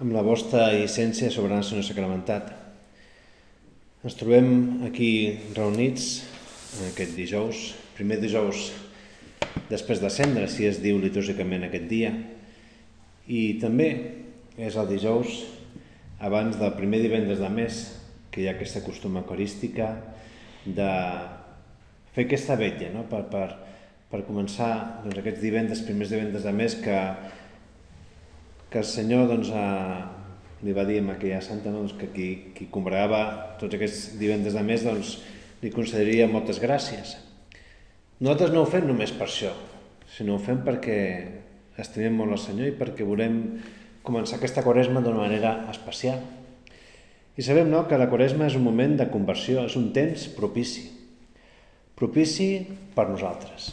amb la vostra llicència soberana Senyor Sacramentat. Ens trobem aquí reunits aquest dijous, primer dijous després de cendre, si es diu litúrgicament aquest dia, i també és el dijous abans del primer divendres de mes, que hi ha aquesta costum eucarística de fer aquesta vetlla, no? per, per, per començar doncs, aquests divendres, primers divendres de mes, que que el Senyor doncs, a, li va dir a aquella santa doncs, que qui, qui congregava tots aquests divendres de mes doncs, li concediria moltes gràcies. Nosaltres no ho fem només per això, sinó ho fem perquè estimem molt el Senyor i perquè volem començar aquesta quaresma d'una manera especial. I sabem no, que la quaresma és un moment de conversió, és un temps propici. Propici per nosaltres,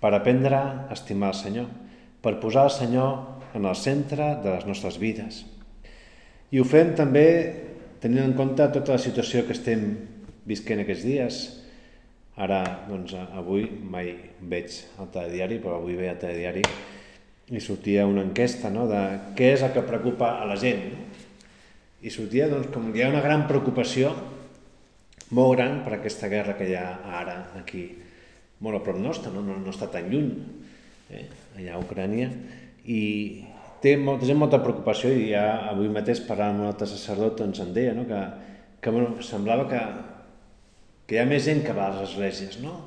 per aprendre a estimar el Senyor, per posar el Senyor en el centre de les nostres vides. I ho fem també tenint en compte tota la situació que estem visquent aquests dies. Ara, doncs, avui mai veig el telediari, però avui veia el telediari i sortia una enquesta no, de què és el que preocupa a la gent. I sortia doncs, com hi ha una gran preocupació, molt gran per aquesta guerra que hi ha ara aquí, molt a prop nostre, no, no, no està tan lluny, eh, allà a Ucrània, i té molta gent molta preocupació i ja avui mateix parlant amb un altre sacerdot ens en deia no? que, que bueno, semblava que, que hi ha més gent que va a les esglésies, no?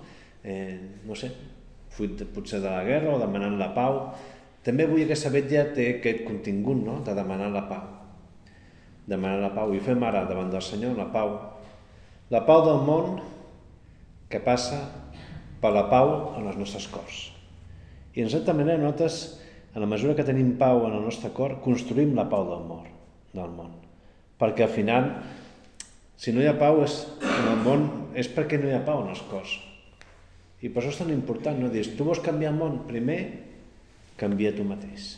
Eh, no sé, fruit potser de la guerra o demanant la pau. També avui aquesta vetlla té aquest contingut no? de demanar la pau. Demanar la pau. I fem ara davant del Senyor la pau. La pau del món que passa per la pau en els nostres cors. I en certa manera nosaltres en la mesura que tenim pau en el nostre cor, construïm la pau del món, del món. Perquè al final, si no hi ha pau és, en el món, és perquè no hi ha pau en els cors. I per això és tan important, no? Dius, tu vols canviar el món? Primer, canvia tu mateix.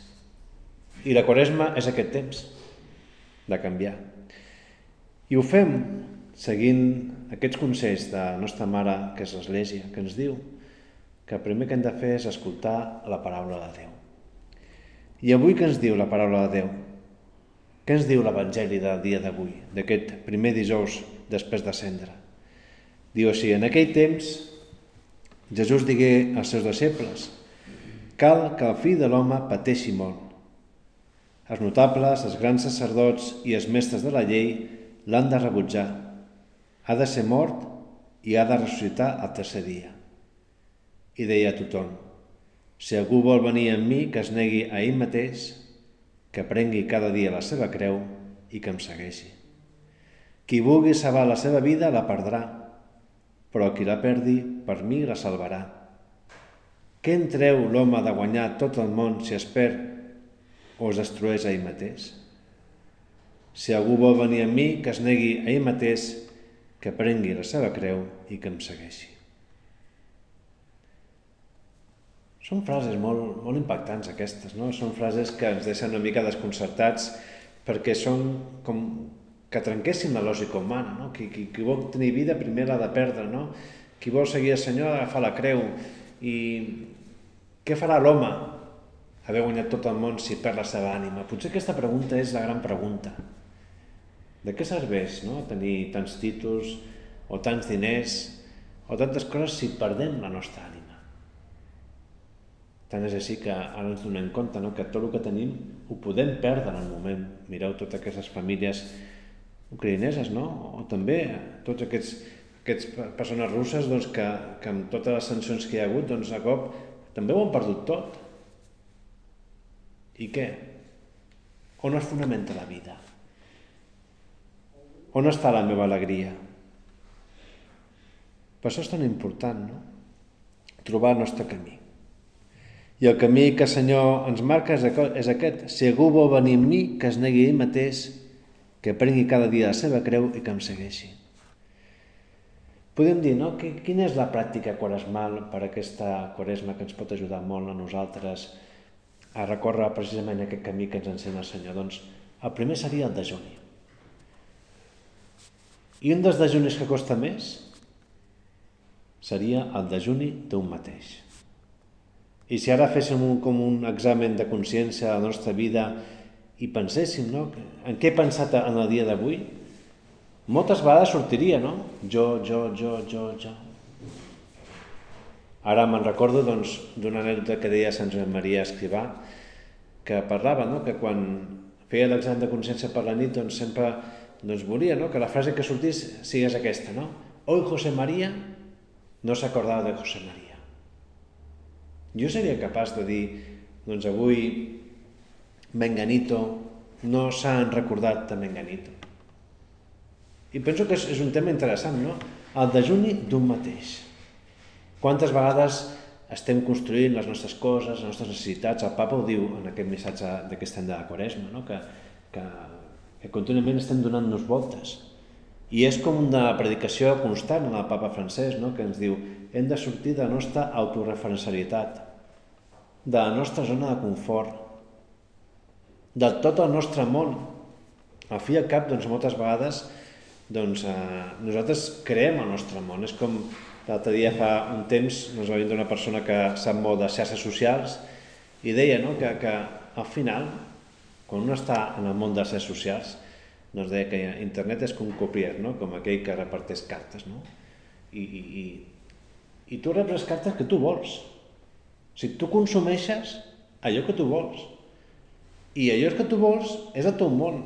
I la quaresma és aquest temps de canviar. I ho fem seguint aquests consells de la nostra mare, que és l'Església, que ens diu que el primer que hem de fer és escoltar la paraula de Déu. I avui què ens diu la paraula de Déu? Què ens diu l'Evangeli del dia d'avui, d'aquest primer dijous després de cendre? Diu així, en aquell temps Jesús digué als seus deixebles cal que el fill de l'home pateixi molt. Els notables, els grans sacerdots i els mestres de la llei l'han de rebutjar. Ha de ser mort i ha de ressuscitar el tercer dia. I deia a tothom, si algú vol venir amb mi, que es negui a ell mateix, que prengui cada dia la seva creu i que em segueixi. Qui vulgui salvar la seva vida la perdrà, però qui la perdi per mi la salvarà. Què en treu l'home de guanyar tot el món si es perd o es destrueix a ell mateix? Si algú vol venir amb mi, que es negui a ell mateix, que prengui la seva creu i que em segueixi. Són frases molt, molt impactants aquestes, no? Són frases que ens deixen una mica desconcertats perquè són com que trenquessin la lògica humana, no? Qui, qui, qui vol tenir vida primer l'ha de perdre, no? Qui vol seguir el Senyor ha d'agafar la creu i què farà l'home haver guanyat tot el món si perd la seva ànima? Potser aquesta pregunta és la gran pregunta. De què serveix no? tenir tants títols o tants diners o tantes coses si perdem la nostra ànima? Tant és així que ara ens donem compte no? que tot el que tenim ho podem perdre en el moment. Mireu totes aquestes famílies ucraïneses, no? o també tots aquests, aquests persones russes doncs, que, que amb totes les sancions que hi ha hagut, doncs, a cop també ho han perdut tot. I què? On es fonamenta la vida? On està la meva alegria? Per això és tan important, no? Trobar el nostre camí. I el camí que el Senyor ens marca és aquest. Si algú vol venir amb mi, que es negui ell mateix, que prengui cada dia la seva creu i que em segueixi. Podem dir, no? Quina és la pràctica quaresmal per aquesta quaresma que ens pot ajudar molt a nosaltres a recórrer precisament aquest camí que ens ensenya el Senyor? Doncs el primer seria el dejuni. I un dels dejunis que costa més seria el dejuni d'un mateix. I si ara féssim un, com un examen de consciència a la nostra vida i penséssim, no? En què he pensat en el dia d'avui? Moltes vegades sortiria, no? Jo, jo, jo, jo, jo. Ara me'n recordo doncs, d'una anècdota que deia Sant Joan Maria Escrivà, que parlava no? que quan feia l'examen de consciència per la nit doncs sempre doncs, volia no? que la frase que sortís sigués aquesta, no? Hoy José María no s'acordava de José María. Jo seria capaç de dir, doncs avui Menganito no s'han recordat de Menganito. I penso que és, un tema interessant, no? El dejuni d'un mateix. Quantes vegades estem construint les nostres coses, les nostres necessitats. El papa ho diu en aquest missatge d'aquest any de la Quaresma, no? que, que, que contínuament estem donant-nos voltes. I és com una predicació constant en el papa francès, no? que ens diu hem de sortir de la nostra autoreferencialitat, de la nostra zona de confort, de tot el nostre món. Al fi i al cap, doncs, moltes vegades, doncs, eh, nosaltres creem el nostre món. És com L'altre dia fa un temps ens va vindre una persona que sap molt de xarxes socials i deia no, que, que al final, quan un està en el món de xarxes socials, doncs deia que internet és com un copier, no? com aquell que reparteix cartes. No? I, i, i, I tu reps les cartes que tu vols. O sigui, tu consumeixes allò que tu vols. I allò que tu vols és el teu món.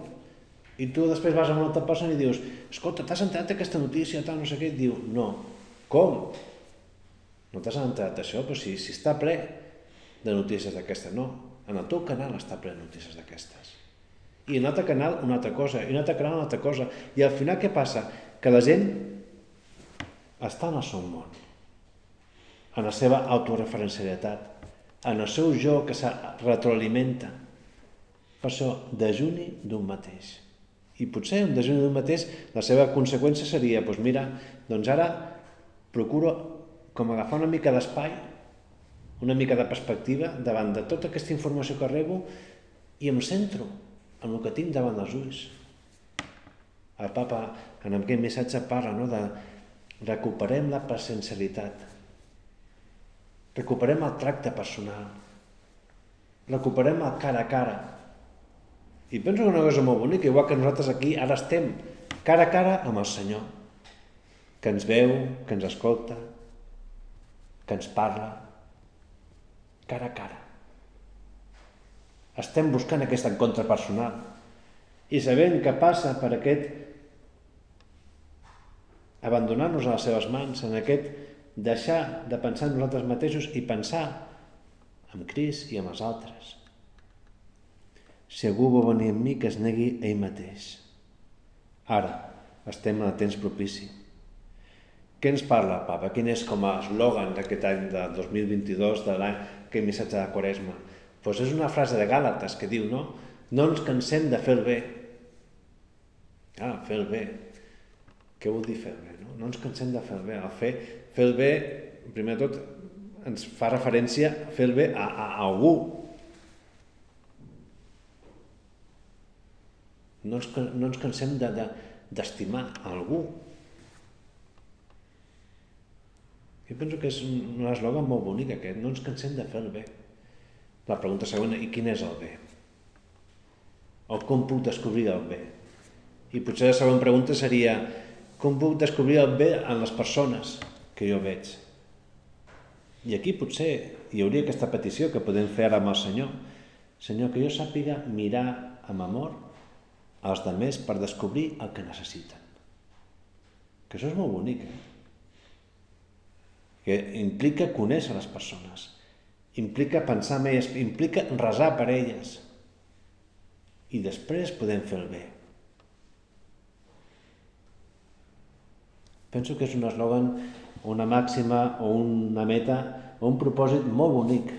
I tu després vas a una altra persona i dius escolta, t'has enterat aquesta notícia, tal, no sé què, i diu, no, com? No t'has entrat això? Però si, si està ple de notícies d'aquestes. No, en el teu canal està ple de notícies d'aquestes. I en un altre canal una altra cosa, i en un altre canal una altra cosa. I al final què passa? Que la gent està en el seu món, en la seva autoreferencialitat, en el seu jo que se retroalimenta. Per això, dejuni d'un mateix. I potser un dejuni d'un mateix, la seva conseqüència seria, doncs mira, doncs ara procuro com agafar una mica d'espai, una mica de perspectiva davant de tota aquesta informació que rebo i em centro en el que tinc davant dels ulls. El papa en aquest missatge parla no, de recuperem la presencialitat, recuperem el tracte personal, recuperem el cara a cara. I penso que una cosa molt bonica, igual que nosaltres aquí ara estem cara a cara amb el Senyor que ens veu, que ens escolta, que ens parla, cara a cara. Estem buscant aquest encontre personal i sabent que passa per aquest abandonar-nos a les seves mans, en aquest deixar de pensar en nosaltres mateixos i pensar en Crist i en els altres. Si algú vol venir amb mi, que es negui ell mateix. Ara estem en el temps propici. Què ens parla papa? Quin és com a eslògan d'aquest any de 2022, de l'any que missatge de Quaresma? Pues és una frase de Gàlates que diu, no? No ens cansem de fer el bé. Ah, fer el bé. Què vol dir fer el bé? No, no ens cansem de fer el bé. El fer, fer el bé, primer de tot, ens fa referència a fer el bé a, a, a algú. No ens, no ens cansem d'estimar de, de, algú. Jo penso que és un eslògan molt bonic aquest, no ens cansem de fer el bé. La pregunta següent, i quin és el bé? O com puc descobrir el bé? I potser la següent pregunta seria, com puc descobrir el bé en les persones que jo veig? I aquí potser hi hauria aquesta petició que podem fer ara amb el Senyor. Senyor, que jo sàpiga mirar amb amor als demés per descobrir el que necessiten. Que això és molt bonic, eh? que implica conèixer les persones, implica pensar en elles, implica resar per elles. I després podem fer el bé. Penso que és un eslògan, una màxima o una meta o un propòsit molt bonic.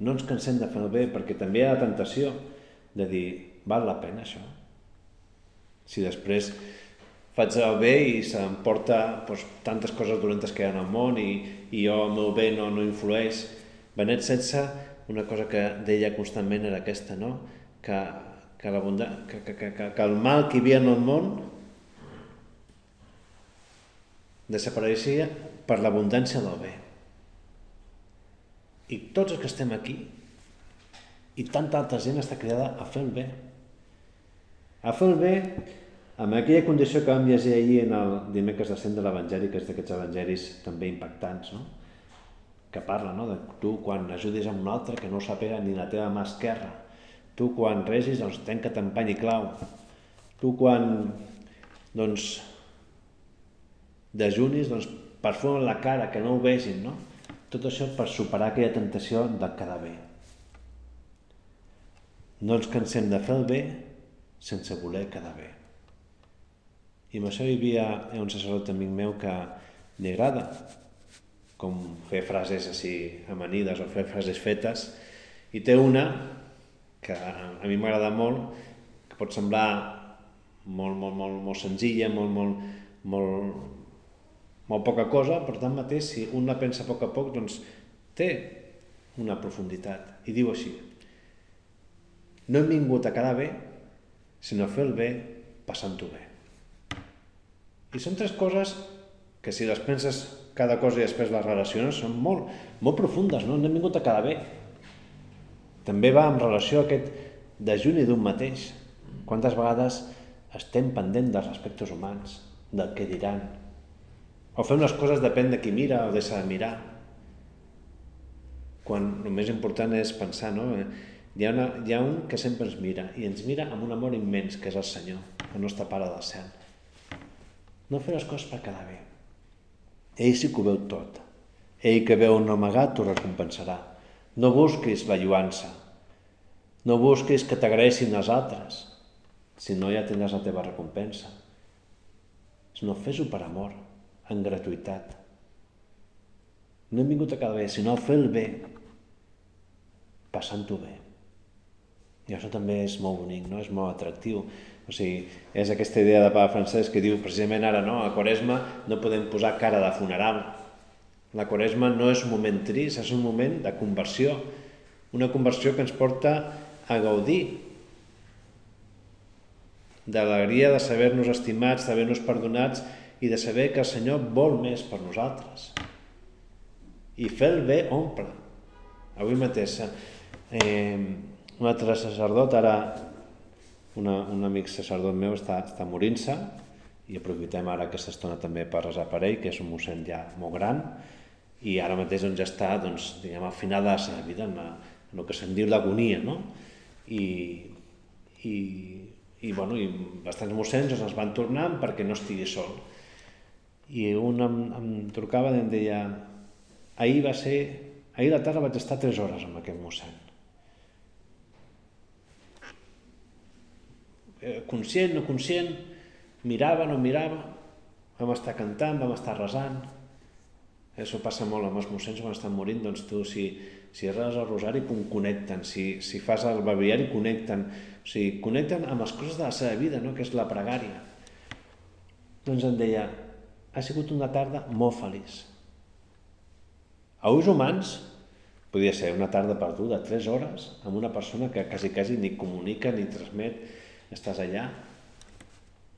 No ens cansem de fer el bé perquè també hi ha la tentació de dir, val la pena això? Si després faig el bé i s'emporta doncs, tantes coses dolentes que hi ha en el món i, i jo el meu bé no, no influeix. Benet XVI, una cosa que deia constantment era aquesta, no? que, que, la que, que, que, que el mal que hi havia en el món desapareixia per l'abundància del bé. I tots els que estem aquí i tanta altra gent està cridada a fer el bé. A fer el bé amb aquella condició que vam llegir ahir en el dimecres de cent de l'Evangeli, que és d'aquests evangelis també impactants, no? que parla no? de tu quan ajudis a un altre que no ho sàpiga ni la teva mà esquerra, tu quan regis doncs trenca't en pany i clau, tu quan doncs dejunis doncs perfum la cara que no ho vegin, no? Tot això per superar aquella tentació de quedar bé. No ens cansem de fer el bé sense voler quedar bé. I amb això hi havia un sacerdot amic meu que li agrada com fer frases així amanides o fer frases fetes i té una que a mi m'agrada molt que pot semblar molt, molt, molt, molt senzilla, molt, molt, molt, molt poca cosa, però tanmateix, si un la pensa a poc a poc, doncs té una profunditat. I diu així, no hem vingut a quedar bé, sinó a fer el bé passant-ho bé. I són tres coses que si les penses cada cosa i després les relaciones són molt, molt profundes, no? No hem vingut a quedar bé. També va en relació a aquest dejuni d'un mateix. Quantes vegades estem pendent dels aspectes humans, del que diran, o fem les coses depèn de qui mira o deixa de mirar. Quan el més important és pensar, no? Hi ha, una, hi ha un que sempre ens mira, i ens mira amb un amor immens, que és el Senyor, el nostre Pare del cel. No fer les coses per quedar bé. Ell sí que ho veu tot. Ell que veu un amagat t'ho recompensarà. No busquis la lluança. No busquis que t'agraeixin els altres. Si no, ja tindràs la teva recompensa. No fes-ho per amor en gratuïtat. No hem vingut a cada bé, sinó a fer el bé, passant-ho bé. I això també és molt bonic, no? és molt atractiu. O sigui, és aquesta idea de Papa Francesc que diu precisament ara, no? a Quaresma no podem posar cara de funeral. La Quaresma no és un moment trist, és un moment de conversió. Una conversió que ens porta a gaudir d'alegria de saber-nos estimats, de saber-nos perdonats i de saber que el Senyor vol més per nosaltres. I fer el bé omple. Avui mateix, eh, un altre sacerdot, ara una, un amic sacerdot meu està, està morint-se i aprofitem ara aquesta estona també per resar per ell, que és un mossèn ja molt gran, i ara mateix doncs, ja està doncs, diguem, al final de la seva vida, en, la, en el que se'n diu l'agonia, no? I, i, i, bueno, i bastants mossens doncs, es van tornant perquè no estigui sol i un em, em trucava i em deia ahir va ser, ahir la tarda vaig estar 3 hores amb aquest mossèn. Eh, conscient, no conscient, mirava, no mirava, vam estar cantant, vam estar resant. Això passa molt amb els mossens quan estan morint, doncs tu si, si reses el rosari, pum, connecten, si, si fas el babiari, connecten, o sigui, connecten amb les coses de la seva vida, no? que és la pregària. Doncs em deia, ha sigut una tarda molt feliç. A ulls humans, podia ser una tarda perduda, tres hores, amb una persona que quasi, quasi ni comunica ni transmet, estàs allà,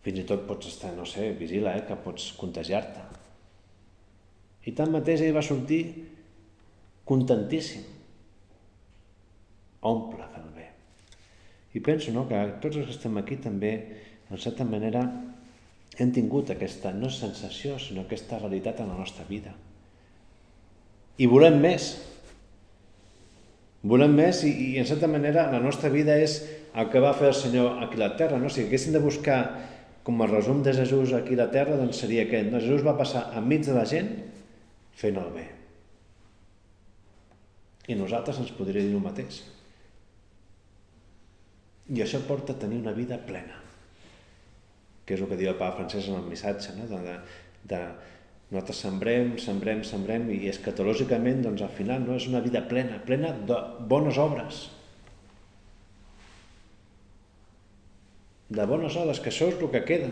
fins i tot pots estar, no sé, vigila, eh, que pots contagiar-te. I tanmateix ell va sortir contentíssim. Omple del bé. I penso no, que tots els que estem aquí també, en certa manera, hem tingut aquesta, no sensació, sinó aquesta realitat en la nostra vida. I volem més. Volem més i, i en certa manera la nostra vida és el que va fer el Senyor aquí a la terra. No? Si haguéssim de buscar com a resum de Jesús aquí a la terra, doncs seria aquest. No? Jesús va passar enmig de la gent fent el bé. I nosaltres ens podria dir el mateix. I això porta a tenir una vida plena que és el que diu el Papa Francesc en el missatge, no? de, de, de nosaltres sembrem, sembrem, sembrem i escatològicament doncs, al final no és una vida plena, plena de bones obres. De bones obres, que això és el que queda.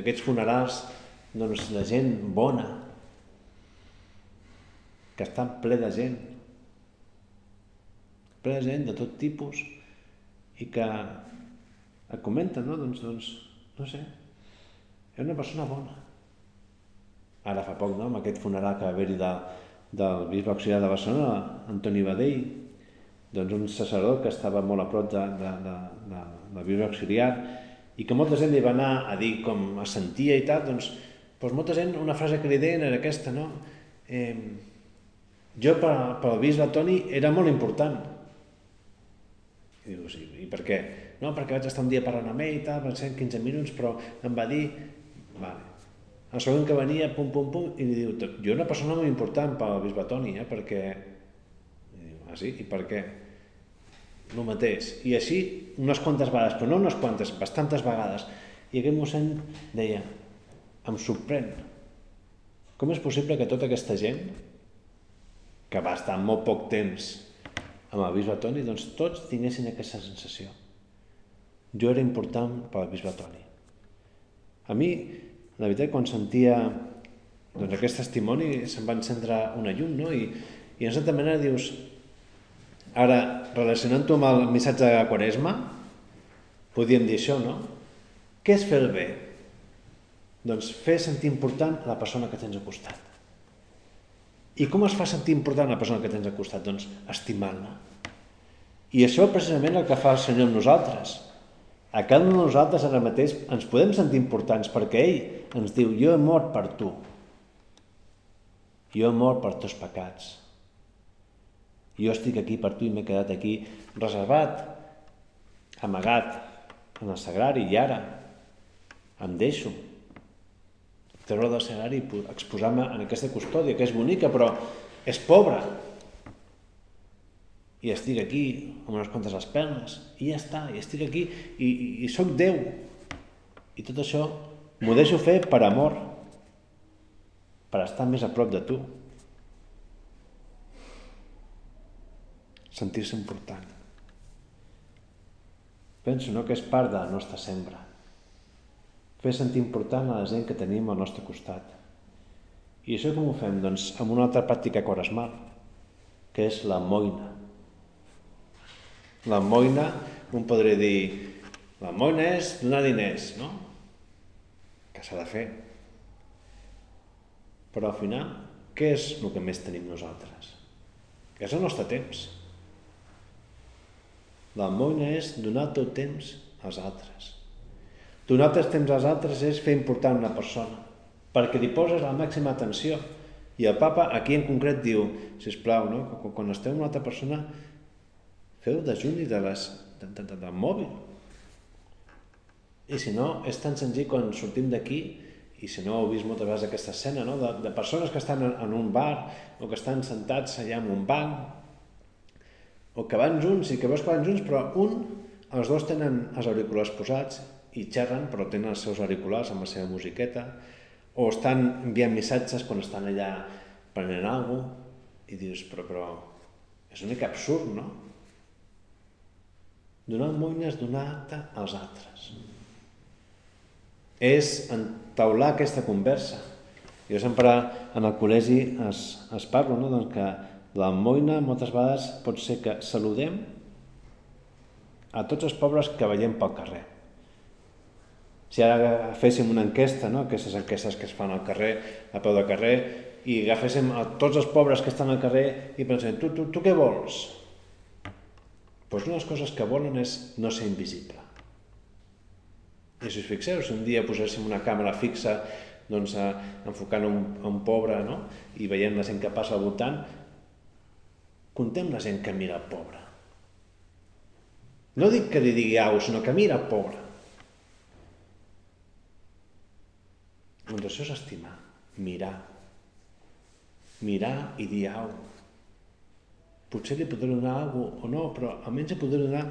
Aquests funerals, doncs la gent bona, que estan ple de gent, ple de gent de tot tipus i que et comenta, no? Doncs, doncs, no sé, era una persona bona. Ara fa poc, no?, amb aquest funeral que va haver-hi de, del bisbe auxiliar de Barcelona, Antoni Badell, doncs, un sacerdot que estava molt a prop de, de, de, de, de bisbe auxiliar i que molta gent li va anar a dir com es sentia i tal, doncs, doncs molta gent, una frase que li deien era aquesta, no? Eh, jo per, per al bisbe Toni era molt important. I diu, sí, i per què? No, perquè vaig estar un dia parlant amb ell i tal, pensant 15 minuts, però em va dir, vale. El segon que venia, pum, pum, pum, i li diu, jo una persona molt important per al bisbe Toni, eh, perquè... I diu, ah, sí? I per què? El mateix. I així unes quantes vegades, però no unes quantes, bastantes vegades. I aquest mossèn deia, em sorprèn, com és possible que tota aquesta gent que va estar molt poc temps amb el bisbe Toni, doncs tots tinguessin aquesta sensació. Jo era important per bisbe Toni. A mi, la veritat, quan sentia doncs, aquest testimoni, se'm va encendre una llum, no? I, i en certa manera dius, ara, relacionant-ho amb el missatge de Quaresma, podíem dir això, no? Què és fer el bé? Doncs fer sentir important la persona que tens al costat. I com es fa sentir important la persona que tens al costat? Doncs estimant-la. I això precisament el que fa el Senyor amb nosaltres. A cada un de nosaltres ara mateix ens podem sentir importants perquè ell ens diu jo he mort per tu. Jo he mort per tots pecats. Jo estic aquí per tu i m'he quedat aquí reservat, amagat en el sagrari i ara em deixo treure del sagrari i exposar-me en aquesta custòdia, que és bonica, però és pobra. I estic aquí amb unes quantes espelmes, i ja està, i estic aquí, i, i, i sóc Déu. I tot això m'ho deixo fer per amor, per estar més a prop de tu. Sentir-se important. Penso no, que és part de la nostra sembra fer sentir important a la gent que tenim al nostre costat. I això com ho fem? Doncs amb una altra pràctica quaresmal, que és la moina. La moina, un podria dir, la moina és donar diners, no? Que s'ha de fer. Però al final, què és el que més tenim nosaltres? Que és el nostre temps. La moina és donar teu temps als altres Donar el temps als altres és fer important una persona, perquè li poses la màxima atenció. I el papa aquí en concret diu, si us plau, no? quan esteu amb una altra persona, feu dejuni de les, de, de, de, del mòbil. I si no, és tan senzill quan sortim d'aquí, i si no heu vist moltes vegades aquesta escena, no? de, de persones que estan en, en un bar o que estan sentats allà en un banc, o que van junts i que veus que van junts, però un, els dos tenen els auriculars posats i xerren però tenen els seus auriculars amb la seva musiqueta o estan enviant missatges quan estan allà prenent alguna cosa i dius, però, però és una mica absurd, no? Donar moina és donar-te als altres. És entaular aquesta conversa. Jo sempre en el col·legi es, es parlo no? doncs que la moina moltes vegades pot ser que saludem a tots els pobres que veiem pel carrer si ara féssim una enquesta, no? aquestes enquestes que es fan al carrer, a peu de carrer, i agaféssim a tots els pobres que estan al carrer i pensem, tu, tu, tu què vols? Doncs una de les coses que volen és no ser invisible. I si us fixeu, si un dia poséssim una càmera fixa doncs, a, enfocant un, un pobre no? i veient la gent que passa al voltant, contem la gent que mira el pobre. No dic que li digui au, sinó que mira el pobre. Doncs això és estimar, mirar. Mirar i dir au. Potser li podré donar alguna cosa o no, però almenys li podré donar...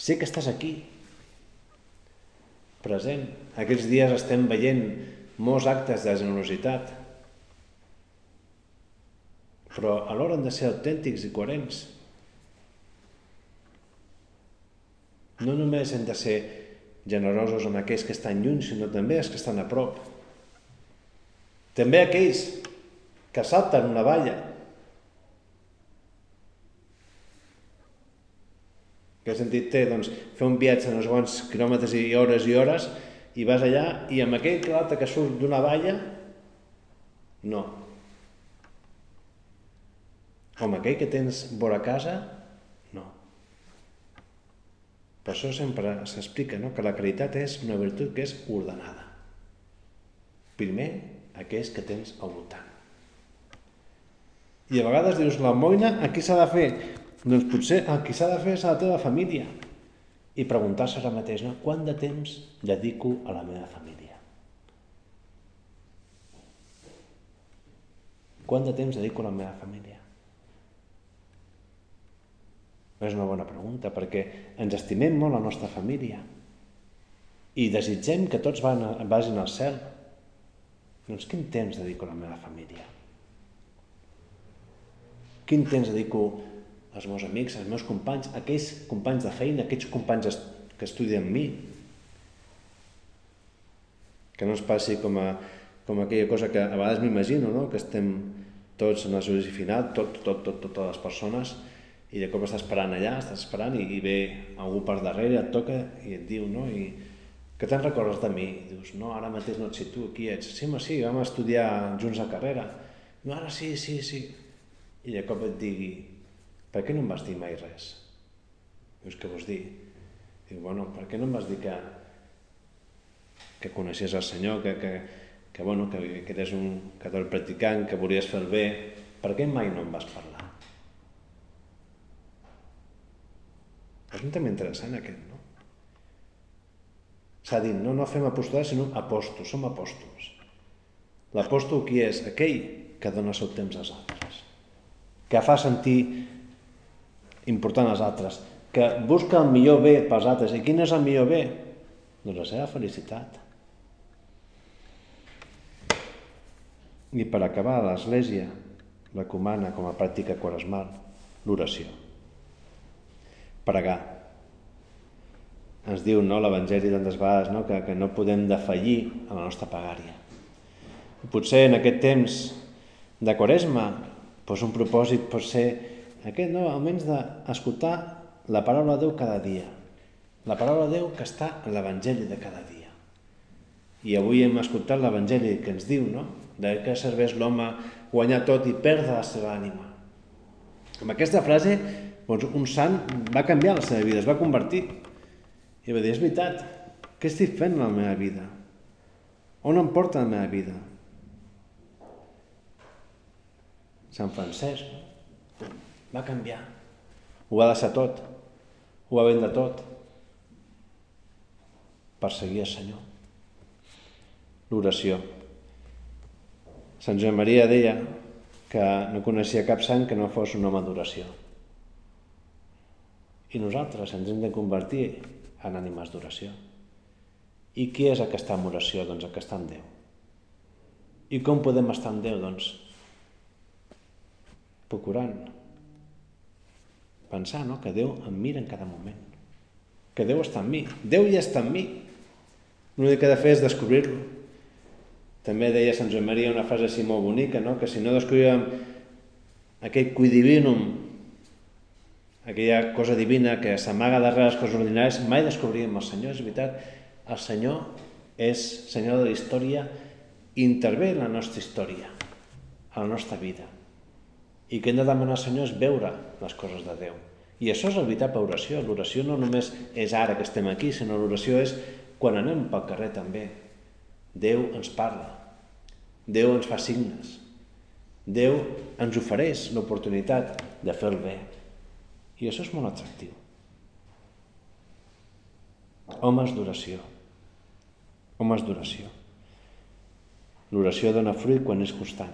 Sé que estàs aquí, present. Aquests dies estem veient molts actes de generositat, però alhora han de ser autèntics i coherents. No només hem de ser generosos amb aquells que estan lluny, sinó també els que estan a prop. També aquells que salten una valla. Què sentit té? Doncs fer un viatge en uns quants quilòmetres i hores i hores i vas allà i amb aquell que que surt d'una valla, no. O amb aquell que tens vora casa, no. Per això sempre s'explica no? que la caritat és una virtut que és ordenada. Primer, aquells que tens al voltant. I a vegades dius, la moina, a qui s'ha de fer? Doncs potser el qui s'ha de fer és a la teva família. I preguntar-se ara mateix, no? quant de temps dedico a la meva família? Quant de temps dedico a la meva família? És una bona pregunta, perquè ens estimem molt la nostra família i desitgem que tots van a, vagin al cel. Doncs quin temps dedico a la meva família? Quin temps dedico als meus amics, als meus companys, aquells companys de feina, aquells companys que estudien amb mi? Que no ens passi com, a, com aquella cosa que a vegades m'imagino, no? que estem tots en el judici final, tot, tot, tot, totes les persones, i de cop estàs esperant allà, estàs esperant i, i ve algú per darrere, et toca i et diu, no? I, que te'n recordes de mi? I dius, no, ara mateix no et sé tu, qui ets? Sí, ma, sí, vam estudiar junts a carrera. No, ara sí, sí, sí. I de cop et digui, per què no em vas dir mai res? Dius, què vols dir? Diu, bueno, per què no em vas dir que, que coneixies el Senyor, que, que, que, bueno, que, que eres un catòlic practicant, que volies fer el bé? Per què mai no em vas parlar? És un tema interessant aquest, no? S'ha dit, no, no fem apostolat, sinó apòstols, som apòstols. L'apòstol qui és? Aquell que dona el seu temps als altres, que fa sentir important als altres, que busca el millor bé pels altres. I quin és el millor bé? Doncs la seva felicitat. I per acabar, l'Església recomana com a pràctica quaresmal l'oració pregar. Ens diu no, l'Evangeli tantes vegades no, que, que no podem defallir a la nostra pregària. I potser en aquest temps de Quaresma doncs un propòsit pot ser aquest, no, almenys d'escoltar la paraula de Déu cada dia. La paraula de Déu que està en l'Evangeli de cada dia. I avui hem escoltat l'Evangeli que ens diu no? de què serveix l'home guanyar tot i perdre la seva ànima. Amb aquesta frase doncs un sant va canviar la seva vida, es va convertir. I va dir, és veritat, què estic fent en la meva vida? On em porta la meva vida? Sant Francesc va canviar. Ho va deixar tot. Ho va vendre tot per seguir el Senyor. L'oració. Sant Joan Maria deia que no coneixia cap sant que no fos un home d'oració. I nosaltres ens hem de convertir en ànimes d'oració. I qui és el que està en oració? Doncs el que està en Déu. I com podem estar en Déu? Doncs procurant pensar no? que Déu em mira en cada moment. Que Déu està en mi. Déu ja està en mi. L'únic que he de fer és descobrir-lo. També deia Sant Joan Maria una frase així molt bonica, no? que si no descobríem aquell cui divinum aquella cosa divina que s'amaga darrere les coses ordinàries, mai descobríem el Senyor, és veritat. El Senyor és Senyor de la història intervé en la nostra història, a la nostra vida. I que hem de demanar al Senyor és veure les coses de Déu. I això és la veritable oració. L'oració no només és ara que estem aquí, sinó l'oració és quan anem pel carrer també. Déu ens parla. Déu ens fa signes. Déu ens ofereix l'oportunitat de fer el bé. I això és molt atractiu. Homes d'oració. Homes d'oració. L'oració dona fruit quan és constant.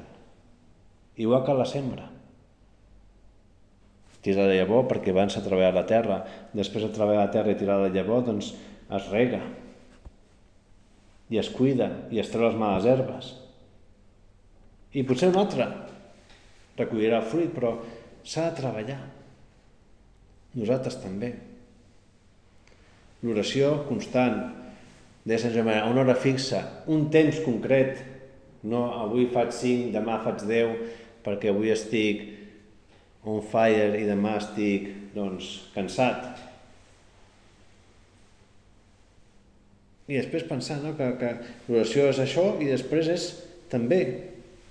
Igual que la sembra. Tira la llavor perquè abans s'ha treballat la terra, després de treballar la terra i tirar la llavor, doncs es rega i es cuida i es treu les males herbes. I potser un altre recollirà el fruit, però s'ha de treballar nosaltres també. L'oració constant, de Sant Joan una hora fixa, un temps concret, no avui faig 5, demà faig 10, perquè avui estic on fire i demà estic doncs, cansat. I després pensar no, que, que l'oració és això i després és també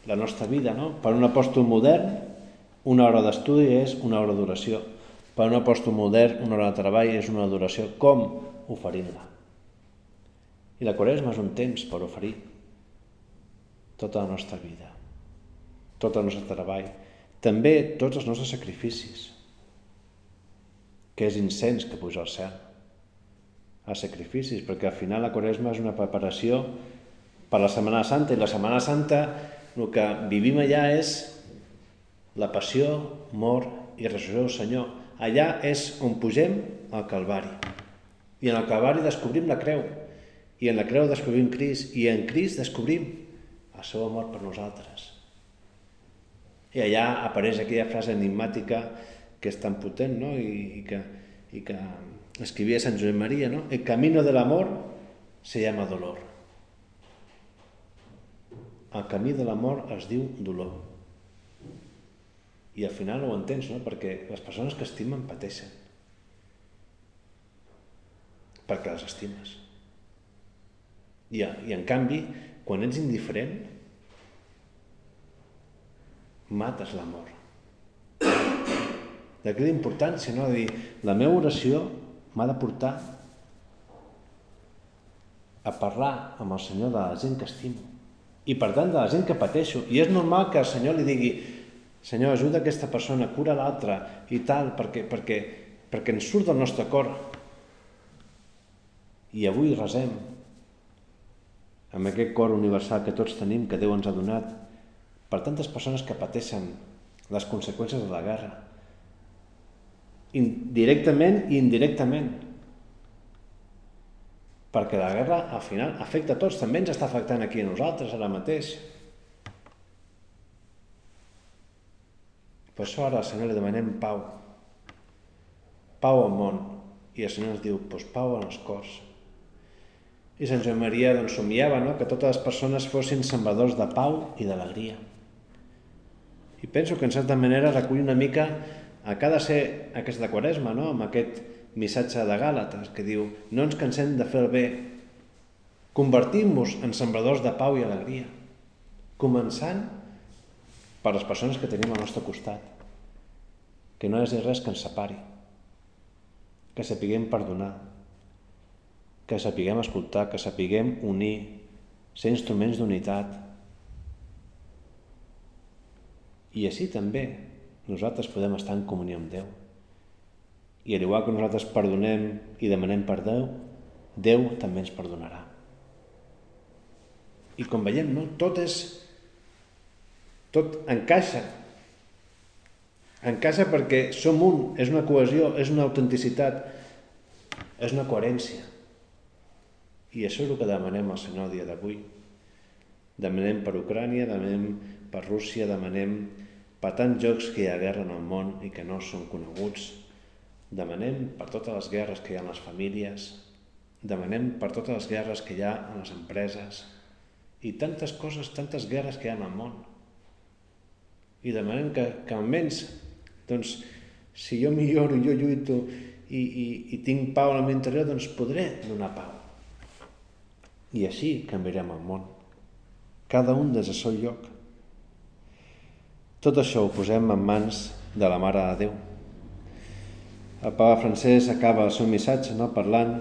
la nostra vida. No? Per un apòstol modern, una hora d'estudi és una hora d'oració Per un apòstol modern, una hora de treball és una adoració. Com? Oferint-la. I la quaresma és un temps per oferir tota la nostra vida, tot el nostre treball, també tots els nostres sacrificis, que és incens que puja al cel, els sacrificis, perquè al final la quaresma és una preparació per la Setmana Santa, i la Setmana Santa el que vivim allà és la passió, mort i resurrecció del Senyor. Allà és on pugem al Calvari. I en el Calvari descobrim la creu, i en la creu descobrim Crist, i en Crist descobrim el seu amor per nosaltres. I allà apareix aquella frase enigmàtica que és tan potent no? I, i, que, i que escrivia Sant Josep Maria, no? El camino del amor se llama dolor. El camí de l'amor es diu dolor. I al final ho entens, no? Perquè les persones que estimen pateixen. Perquè les estimes. I, I en canvi, quan ets indiferent, mates l'amor. D'aquí la importància, no? De dir, la meva oració m'ha de portar a parlar amb el Senyor de la gent que estimo i per tant de la gent que pateixo. I és normal que el Senyor li digui Senyor, ajuda aquesta persona, cura l'altra i tal, perquè, perquè, perquè ens surt del nostre cor. I avui resem amb aquest cor universal que tots tenim, que Déu ens ha donat, per tantes persones que pateixen les conseqüències de la guerra, directament i indirectament, perquè la guerra al final afecta a tots, també ens està afectant aquí a nosaltres ara mateix. Per això ara al Senyor li demanem pau, pau al món, i el Senyor ens diu, doncs pau en els cors, i Sant Joan Maria doncs, somiava no? que totes les persones fossin sembradors de pau i d'alegria. I penso que en certa manera recull una mica a cada ser aquesta quaresma, no? amb aquest missatge de Gàlates que diu no ens cansem de fer el bé, convertim-nos en sembradors de pau i alegria, començant per les persones que tenim al nostre costat, que no és res que ens separi, que sapiguem perdonar, que sapiguem escoltar, que sapiguem unir, ser instruments d'unitat. I així també nosaltres podem estar en comunió amb Déu. I al igual que nosaltres perdonem i demanem per Déu, també ens perdonarà. I com veiem, no? tot és... tot encaixa. Encaixa perquè som un, és una cohesió, és una autenticitat, és una coherència. I això és el que demanem al Senyor dia d'avui. Demanem per Ucrània, demanem per Rússia, demanem per tants jocs que hi ha guerra en el món i que no són coneguts. Demanem per totes les guerres que hi ha en les famílies, demanem per totes les guerres que hi ha en les empreses i tantes coses, tantes guerres que hi ha en el món. I demanem que, que almenys, doncs, si jo milloro, jo lluito i, i, i tinc pau en meu interior, doncs podré donar pau. I així canviarem el món. Cada un des del seu lloc. Tot això ho posem en mans de la Mare de Déu. El papa francès acaba el seu missatge no, parlant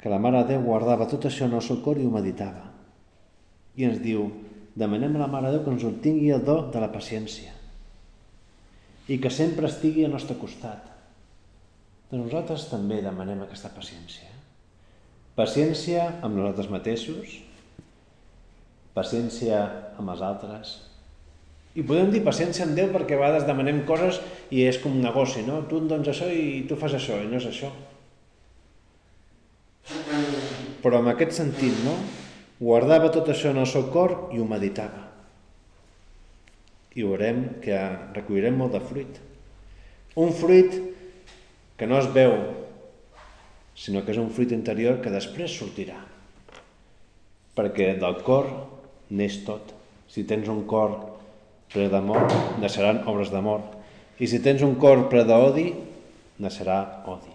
que la Mare de Déu guardava tot això en el seu cor i ho meditava. I ens diu, demanem a la Mare de Déu que ens obtingui el do de la paciència i que sempre estigui al nostre costat. De nosaltres també demanem aquesta paciència. Paciència amb nosaltres mateixos, paciència amb els altres. I podem dir paciència amb Déu perquè a vegades demanem coses i és com un negoci, no? Tu em dones això i tu fas això, i no és això. Però en aquest sentit, no? Guardava tot això en el seu cor i ho meditava. I veurem que recollirem molt de fruit. Un fruit que no es veu sinó que és un fruit interior que després sortirà. Perquè del cor neix tot. Si tens un cor ple d'amor, naixeran obres d'amor. I si tens un cor ple d'odi, naixerà odi.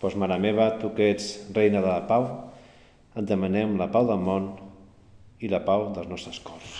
Doncs, mare meva, tu que ets reina de la pau, et demanem la pau del món i la pau dels nostres cors.